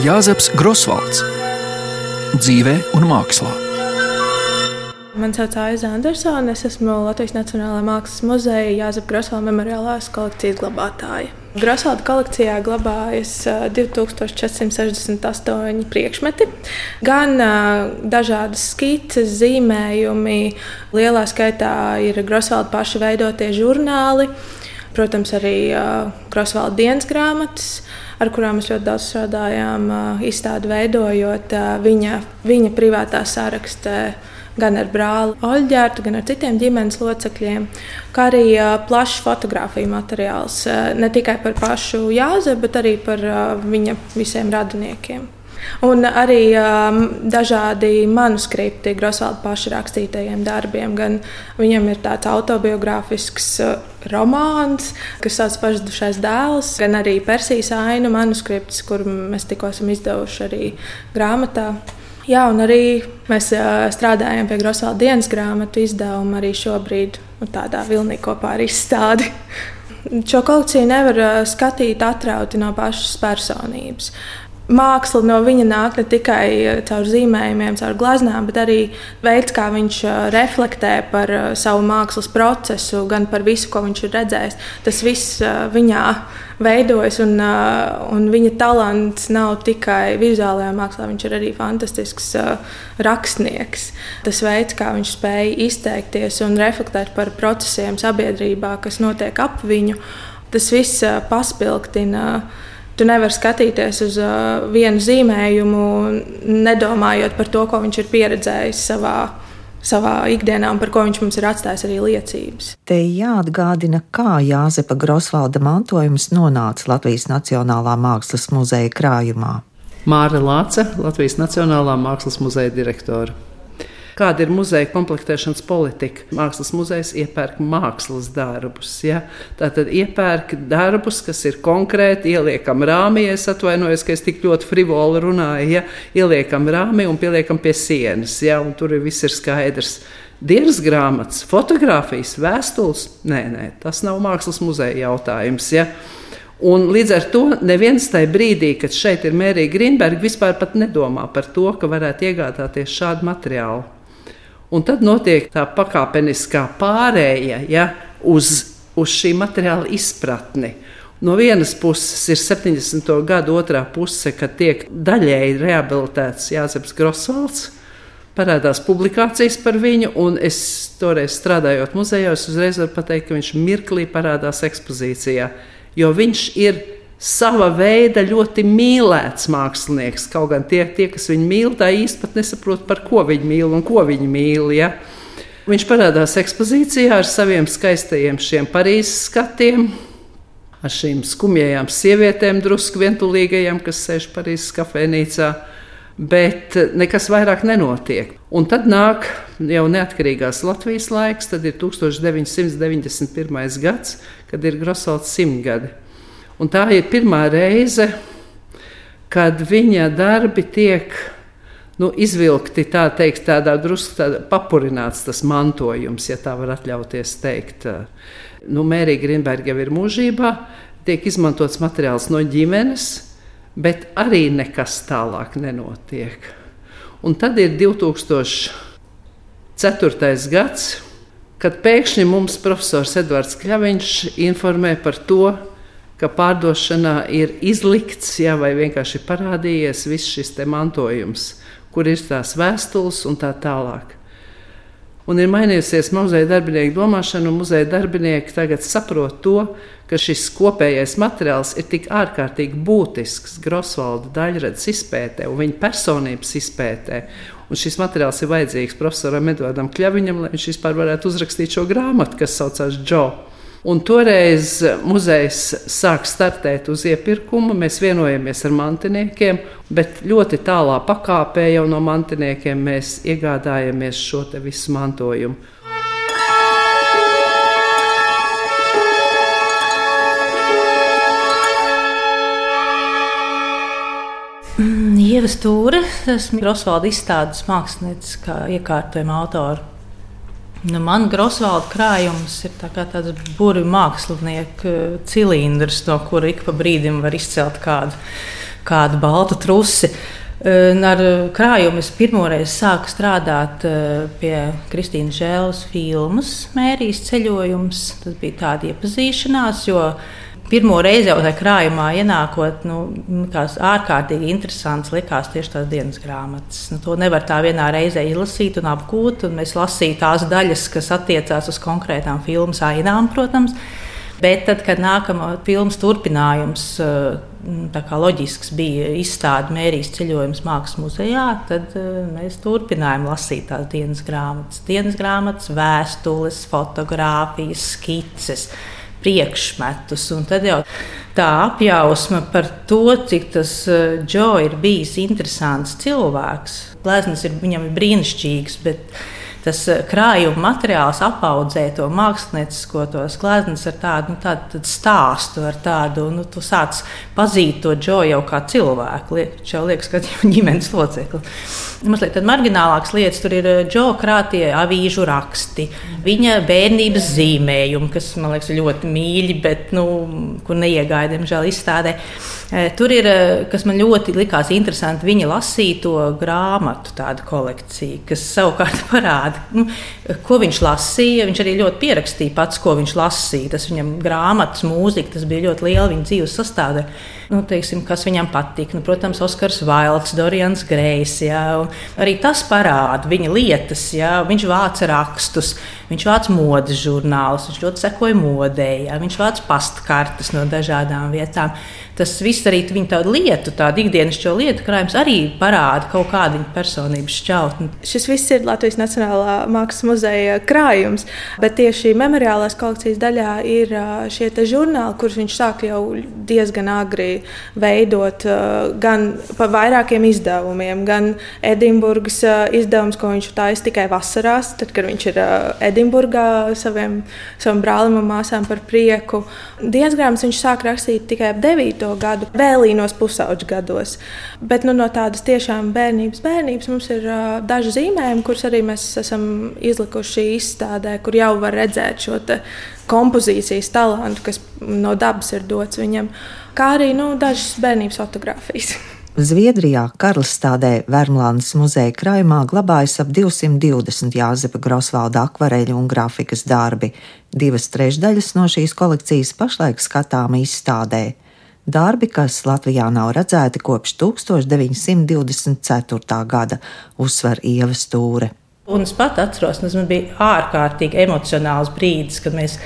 Jāzeps Grosvalds dzīvē un mākslā. Mani sauc Aiza Andersone. Es esmu Latvijas Nacionālajā Mākslas muzeja Jāzep Grosvalda memoriālās kolekcijas glabātāja. Grosvalda kolekcijā glabājas 2468 priekšmeti, gan dažādas skices, zīmējumi. Lielā skaitā ir Grosvalda paša veidotie žurnāli, protams, arī Grosvalda dienas grāmatas ar kurām mēs ļoti daudz strādājām, izstādi veidojot viņa, viņa privātā sarakstā gan ar brāli Oļģērtu, gan ar citiem ģimenes locekļiem, kā arī plašs fotografiju materiāls ne tikai par pašu Jāzepu, bet arī par viņa visiem radiniekiem. Un arī um, dažādi manuskripti Grosvalda paša rakstītajiem darbiem. Gan viņam ir tāds autobiogrāfisks uh, romāns, kas sauc Pašdušais dēls, gan arī Persijas ainu manuskripts, kur mēs tikko esam izdevuši arī grāmatā. Jā, un arī mēs strādājam pie Grosvalda dienas grāmatu izdevuma arī šobrīd nu, tādā vilnī kopā ar izstādi. Šo kolekciju nevar skatīt atrauti no pašas personības māksla no viņa nāk ne tikai eh, caur zīmējumiem, caur glaznām, bet arī veids, kā viņš eh, reflektē par eh, savu mākslas procesu, gan par visu, ko viņš ir redzējis. Tas viss viņā veidojas, un, un viņa talants nav tikai vizuālajā mākslā, viņš ir arī fantastisks rakstnieks. Tas veids, kā viņš spēja izteikties un reflektēt par procesiem sabiedrībā, kas notiek ap viņu, tas viss paspilgtina Tu nevari skatīties uz uh, vienu zīmējumu, nedomājot par to, ko viņš ir pieredzējis savā savā ikdienā, un par ko viņš mums ir atstājis arī liecības. Te jāatgādina, kā Jāzepa Grosvalda mantojums nonāca Latvijas Nacionālā Mākslas muzeja krājumā. Māra Lāce, Latvijas Nacionālā Mākslas muzeja direktore kāda ir muzeja komplektēšanas politika. Mākslas muzejs iepērk mākslas darbus. Ja? Tātad iepērk darbus, kas ir konkrēti, ieliekam rāmī. Es atvainojos, ka es tik ļoti frivoli runāju. Ja? Ieliekam rāmī un pieliekam pie sienas. Ja? Un tur viss ir skaidrs. Dienas grāmatas, fotografijas, vēstules. Nē, nē, tas nav mākslas muzeja jautājums. Ja? Un līdz ar to neviens tajā brīdī, kad šeit ir Mērija Grīnberga, vispār nedomā par to, ka varētu iegādāties šādu materiālu. Un tad notiek tā pakāpeniskā pārēja ja, uz, uz šī materiāla izpratni. No vienas puses ir 70. gada otrā puse, kad tiek daļēji rehabilitēts Jāzeps Grosvalds. Parādās publikācijas par viņu, un es toreiz strādājot muzejā, uzreiz varu pateikt, ka viņš mirklī parādās ekspozīcijā, jo viņš ir sava veida ļoti mīlēts mākslinieks. Kaut gan tie, tie kas viņu mīl, tā pat nesaprot, par ko viņi mīl un ko viņi mīl. Ja? Viņš parādās ekspozīcijā ar saviem skaistajiem Parīzes skatiem. Ar šīm skumjajām sievietēm, drusku vientulīgajām, kas sēž Parīzes kafejnīcā, bet nekas vairāk nenotiek. Un tad nāk jau neatkarīgās Latvijas laiks, tad ir 1991. gads, kad ir Grosvalds simtgadi. Un tā ir pirmā reize, kad viņa darbi tiek nu, izvilkti tā teikt, tādā drusku tādā papurināts tas mantojums, ja tā var atļauties teikt. Nu, Mērija Grinberga jau ir mūžībā, tiek izmantots materiāls no ģimenes, bet arī nekas tālāk nenotiek. Un tad ir 2004. gads, kad pēkšņi mums profesors Edvards Kļaviņš informē par to, ka pārdošanā ir izlikts, jā, vai vienkārši parādījies viss šis mantojums, kur ir tās vēstules un tā tālāk. Un ir mainījusies muzeja darbinieku domāšana, un muzeja darbinieki tagad saprot to, ka šis kopējais materiāls ir tik ārkārtīgi būtisks Grosvalda daļradas izpētē un viņa personības izpētē. Un šis materiāls ir vajadzīgs profesoram Edvardam Kļaviņam, lai viņš vispār varētu uzrakstīt šo grāmatu, kas saucās Džo. Un toreiz muzejs sāk startēt uz iepirkumu. Mēs vienojamies ar mantiniekiem, bet ļoti tālā pakāpē jau no mantiniekiem mēs iegādājamies šo visu mantojumu. Mm, Ieva Stūre, esmu Rosvalda izstādes mākslinieca, kā iekārtojuma autora. Nu, man Grosvalda krājums ir tā tāds burbuļu mākslinieka cilindrs, no kura ik pa brīdim var izcelt kādu kādu baltu trusi. Ar krājumu es pirmoreiz sāku strādāt pie Kristīnas Žēlas filmas Mērijas ceļojums. Tas bija tāda iepazīšanās, jo pirmo reizi jau tajā krājumā ienākot, nu, likās ārkārtīgi interesants, likās tieši tās dienas grāmatas. Nu, to nevar tā vienā reizē izlasīt un apgūt, un mēs lasījām tās daļas, kas attiecās uz konkrētām filmu ainām, protams. Bet tad, kad nākamā filmas turpinājums, tā kā loģisks bija izstāde Mērijas ceļojums Mākslas muzejā, tad mēs turpinājām lasīt tās dienas grāmatas. Dienas grāmatas, vēstules, fotogrāfijas, skices priekšmetus. Un tad jau tā apjausma par to, cik tas Džo ir bijis interesants cilvēks. Ir viņam ir brīnišķīgs, bet tas krājuma materiāls apaudzē to māksliniecisko gleznas ar tādu, nu, tādu, tādu stāstu, ar tādu, nu, tu sāc pazīt to Džo jau kā cilvēku. Liek, liekas, ka viņš ir ģimenes loceklis. Mazliet marginālākas lietas, tur ir Džo krātie avīžu raksti, viņa bērnības zīmējumi, kas man liekas ļoti mīļi, bet nu, kur neiegāja, diemžēl, izstādē. Tur ir, kas man ļoti likās interesanti, viņa lasīto grāmatu kolekcija, kas savukārt parāda, nu, ko viņš lasīja. Viņš arī ļoti pierakstīja pats, ko viņš lasīja. Tas viņam grāmatas, mūzika, tas bija ļoti liela viņa dzīves sastāvdaļa. Nu, teiksim, kas viņam patīk. Nu, protams, Oskars Vailds, Dorians Grējs. Arī tas parāda viņa lietas. Jā. Viņš vāca rakstus, viņš vāca modes žurnālus, viņš ļoti sekoja modē, jā. viņš vāca pastkartes no dažādām vietām tas viss arī viņa tādu lietu, tādu ikdienišķo lietu krājums arī parāda kaut kādu viņa personības šķautni. Šis viss ir Latvijas Nacionālā Mākslas muzeja krājums, bet tieši memoriālās kolekcijas daļā ir šie žurnāli, kurus viņš sāk jau diezgan agri veidot, gan pa vairākiem izdevumiem, gan Edinburgas izdevums, ko viņš taisa tikai vasarās, tad, kad viņš ir Edinburgā saviem, savam brālim un māsām par prieku. Diezgrāmatas viņš sāk rakstīt tikai ap 9 gadu, vēlīnos pusauģu gados. Bet nu, no tādas tiešām bērnības, bērnības mums ir uh, daži zīmējumi, kurus arī mēs esam izlikuši izstādē, kur jau var redzēt šo kompozīcijas talantu, kas no dabas ir dots viņam, kā arī nu, dažas bērnības fotogrāfijas. Zviedrijā Karlstādē Vermlandes muzeja krājumā glabājas ap 220 Jāzepa Grosvalda akvareļu un grafikas darbi. Divas trešdaļas no šīs kolekcijas pašlaik skatām izstādē. Darbi, kas Latvijā nav redzēti kopš 1924. gada, uzsver Ieva Stūre. Un es pat atceros, tas bija ārkārtīgi emocionāls brīdis, kad mēs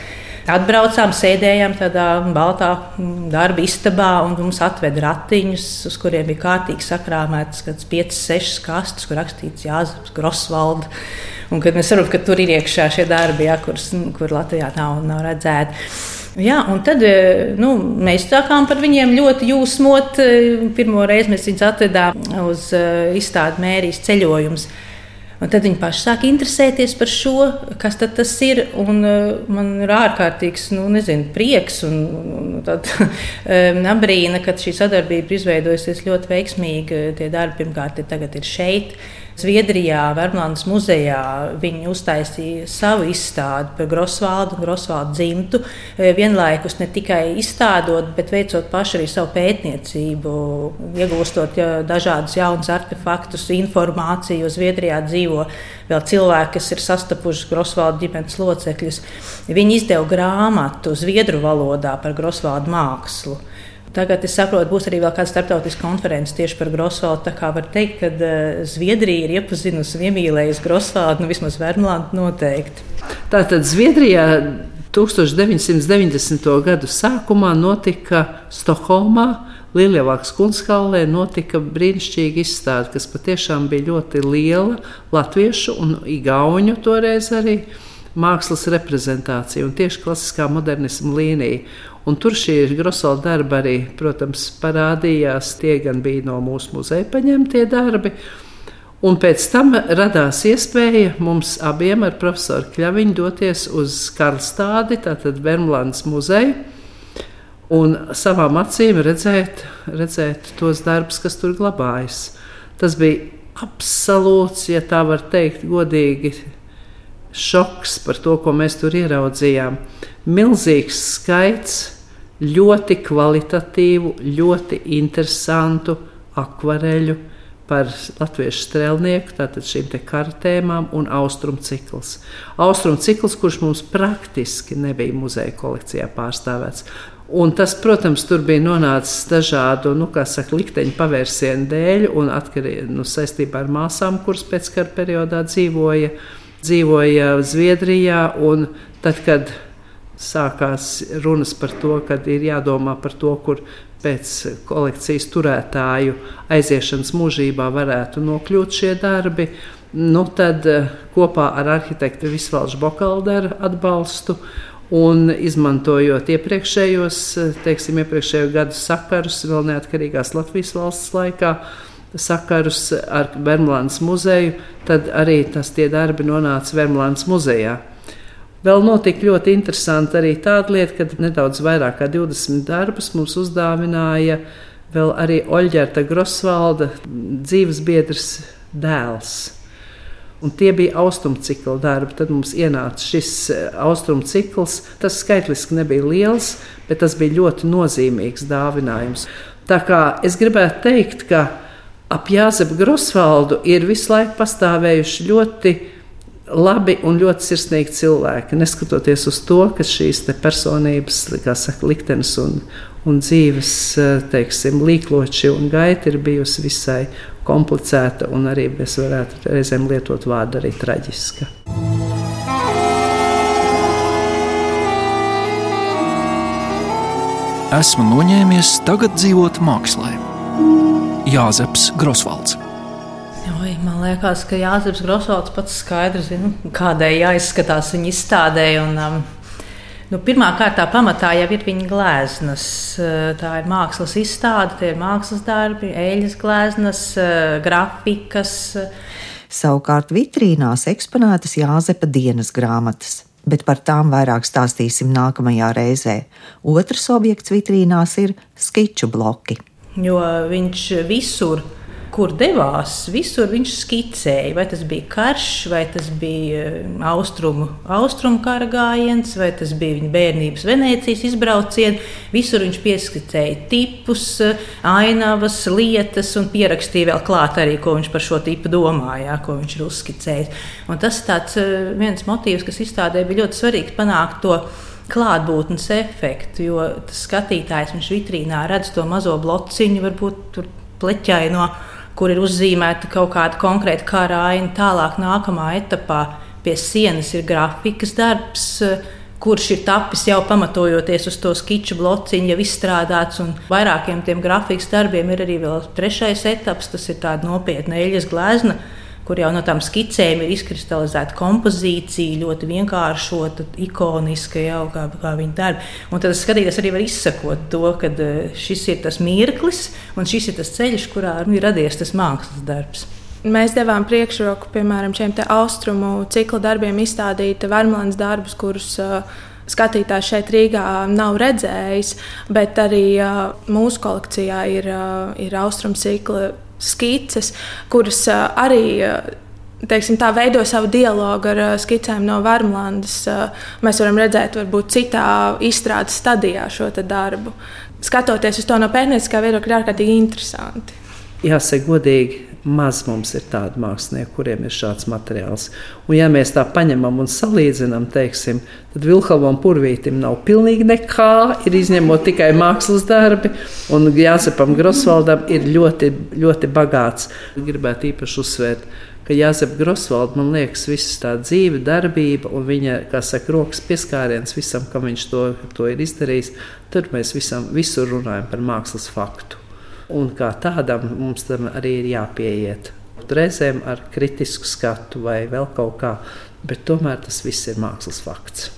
atbraucām, sēdējām tādā baltā darba istabā, un mums atveda ratiņus, uz kuriem bija kārtīgi sakrāmētas kādas 5, 6 kastes, kur rakstīts Jānis Grosvalds. Un kad mēs saprotam, ka tur ir iekšā šie darbi, ja, kurus, kur Latvijā nav, nav redzēti. Jā, un tad e, nu, mēs sākām par viņiem ļoti jūsmot. E, pirmo reizi mēs viņus atvedām uz e, izstādi Mērijas ceļojumus. Un tad viņi paši sāk interesēties par šo, kas tas ir. Man ir ārkārtīgs nu, nezinu, prieks un, un abrīna, ka šī sadarbība izveidojusies ļoti veiksmīgi. Tie darbi pirmkārt ir, ir šeit. Zviedrijā, Vermlandes muzejā viņi uztaisīja savu izstādi par Grosvaldu un Grosvaldu dzimtu. E, vienlaikus ne tikai izstādot, bet veicot paši arī savu pētniecību, iegūstot dažādus jaunus artefaktus, informāciju. Zviedrijā dzīvo vēl cilvēki, kas ir sastapuši Grosvaldu ģimenes locekļus. Viņi izdeva grāmatu zviedru valodā par Grosvaldu mākslu. Tagad es saprotu, būs arī kāda starptautiska konference tieši par Grosvaldu. Tā kā var teikt, ka uh, Zviedrija ir iepazinusi iemīlējusi Grosvaldu, nu vismaz Vermlandu noteikti. Tātad Zviedrijā 1990. gadu sākumā notika Stokholmā. Lielākās kundzhallē notika brīnišķīga izstāde, kas patiešām bija ļoti liela latviešu un igauņu toreiz arī mākslas reprezentācija un tieši klasiskā modernisma līnija. Un tur šie grosoli darbi arī, protams, parādījās. Tie gan bija no mūsu muzeja paņemtie darbi. Un pēc tam radās iespēja mums abiem ar profesoru Kļaviņu doties uz Karlstādi, tātad Vermlandes muzeju, un savām acīm redzēt, redzēt tos darbus, kas tur glabājas. Tas bija absolūts, ja tā var teikt, godīgi šoks par to, ko mēs tur ieraudzījām. Milzīgs skaits ļoti kvalitatīvu, ļoti interesantu akvareļu par latviešu strēlnieku, tātad šīm kartēmām un austrumu cikls. Austrumu cikls, kurš mums praktiski nebija muzeja kolekcijā pārstāvēts. Un tas, protams, tur bija nonācis dažādu nu, saka, likteņu pavērsienu dēļ, un atkarībā nu, saistībā ar māsām, kuras pēckara periodā dzīvoja, dzīvoja Zviedrijā. Tad, kad sākās runas par to, ka ir jādomā par to, kur pēc kolekcijas turētāju aiziešanas mūžībā varētu nokļūt šie darbi. Nu, tad eh, kopā ar arhitektu Visvaldu Bokalderu atbalstu un izmantojot iepriekšējos, eh, teiksim, iepriekšējo gadu sakarus, vēl neatkarīgās Latvijas valsts laikā, sakarus ar Vermlandes muzeju, tad arī tas tie darbi nonāca Vermlandes muzejā. Vēl notika ļoti interesanti arī tāda lieta, ka nedaudz vairāk kā 20 darbus mums uzdāvināja vēl arī Oļģerta Grosvalda dzīves biedrs dēls. Un tie bija austrumu cikla darbi. Tad mums ienāca šis eh, austrumu cikls. Tas skaitliski nebija liels, bet tas bija ļoti nozīmīgs dāvinājums. Tā kā es gribētu teikt, ka ap Jāzepu Grosvaldu ir visu laiku pastāvējuši ļoti labi un ļoti sirsnīgi cilvēki. Neskatoties uz to, ka šīs personības, kā saka, liktenes un, un dzīves teiksim, līkloči un gaita ir bijusi visai komplicēta un arī mēs varētu reizēm lietot vārdu arī traģiska. Esmu noņēmies tagad dzīvot mākslā. Jāzeps Grosvalds. Oi, man liekas, ka Jānis Grosvalds pats skaidri zina, kādai jāizskatās viņa izstādē. Un, um, nu, Pirmkārt, tā pamatā jau ir viņa gleznas. Uh, tā ir mākslas izstāde, tie ir mākslas darbi, eļļas gleznas, uh, grafikas. Savukārt vitrīnās eksponētas Jāzepa dienas grāmatas. Bet par tām vairāk stāstīsim nākamajā reizē. Otrs objekts vitrīnās ir skiču bloki. Jo viņš visur kur devās, visur viņš skicēja. Vai tas bija karš, vai tas bija eh, austrumu, austrumu kara gājiens, vai tas bija viņa bērnības Venecijas izbrauciens. Visur viņš pieskicēja tipus, ainavas, lietas un pierakstīja vēl klāt arī, ko viņš par šo tipu domāja, ko viņš ir uzskicējis. Un tas ir eh, viens motīvs, kas izstādē bija ļoti svarīgs panākt to klātbūtnes efektu, jo tas skatītājs viņš vitrīnā redz to mazo blociņu, varbūt tur pleķaino no kur ir uzzīmēta kaut kāda konkrēta kara aina. Tālāk, nākamā etapā pie sienas ir grafikas darbs. Kurš ir tapis jau pamatojoties uz to skiču blociņu, jau izstrādāts, vairākiem tiem grafikas darbiem ir arī vēl trešais etaps, tas ir tāda nopietna eļļas glezna, kur jau no tām skicēm ir izkristalizēta kompozīcija, ļoti vienkāršota, ikoniska, jau kā, kā viņa darba. Un tad skatīties arī var izsakot to, ka e, šis ir tas mirklis un šis ir tas ceļš, kurā ir radies tas mākslas darbs. Mēs devām priekšroku, piemēram, šiem austrumu cikla darbiem, izstādīt Vermlandes darbus, kurus uh, skatītājs šeit Rīgā nav redzējis, bet arī uh, mūsu kolekcijā ir, uh, ir austrumu cikla skices, kuras arī teiksim, tā veido savu dialogu ar skicēm no Vārmlandes. Mēs varam redzēt, varbūt citā izstrādes stadijā šo darbu. Skatoties uz to no pētnieciskā viedokļa, ir ārkārtīgi interesanti. Jāsaka, godīgi, maz mums ir tādu mākslinieku, kuriem ir šāds materiāls. Un, ja mēs tā paņemam un salīdzinām, teiksim, tad Vilhelmam Purvītam nav pilnīgi nekā, ir izņemot tikai mākslas darbi, un Jāzepam Grosvaldam ir ļoti, ļoti bagāts. Gribētu īpaši uzsvērt. Ka Jāzepa Grosvalda, man liekas, viss tā dzīve, darbība un viņa, kā saka, rokas pieskāriens visam, kam viņš to, to ir izdarījis, tur mēs visam, visur runājam par mākslas faktu. Un kā tādam mums tam arī ir jāpieiet. Reizēm ar kritisku skatu vai vēl kaut kā, bet tomēr tas viss ir mākslas fakts.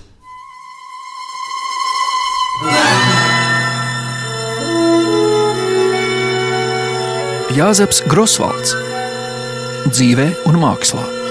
Jāzeps Grosvalds dzīvē un mākslā.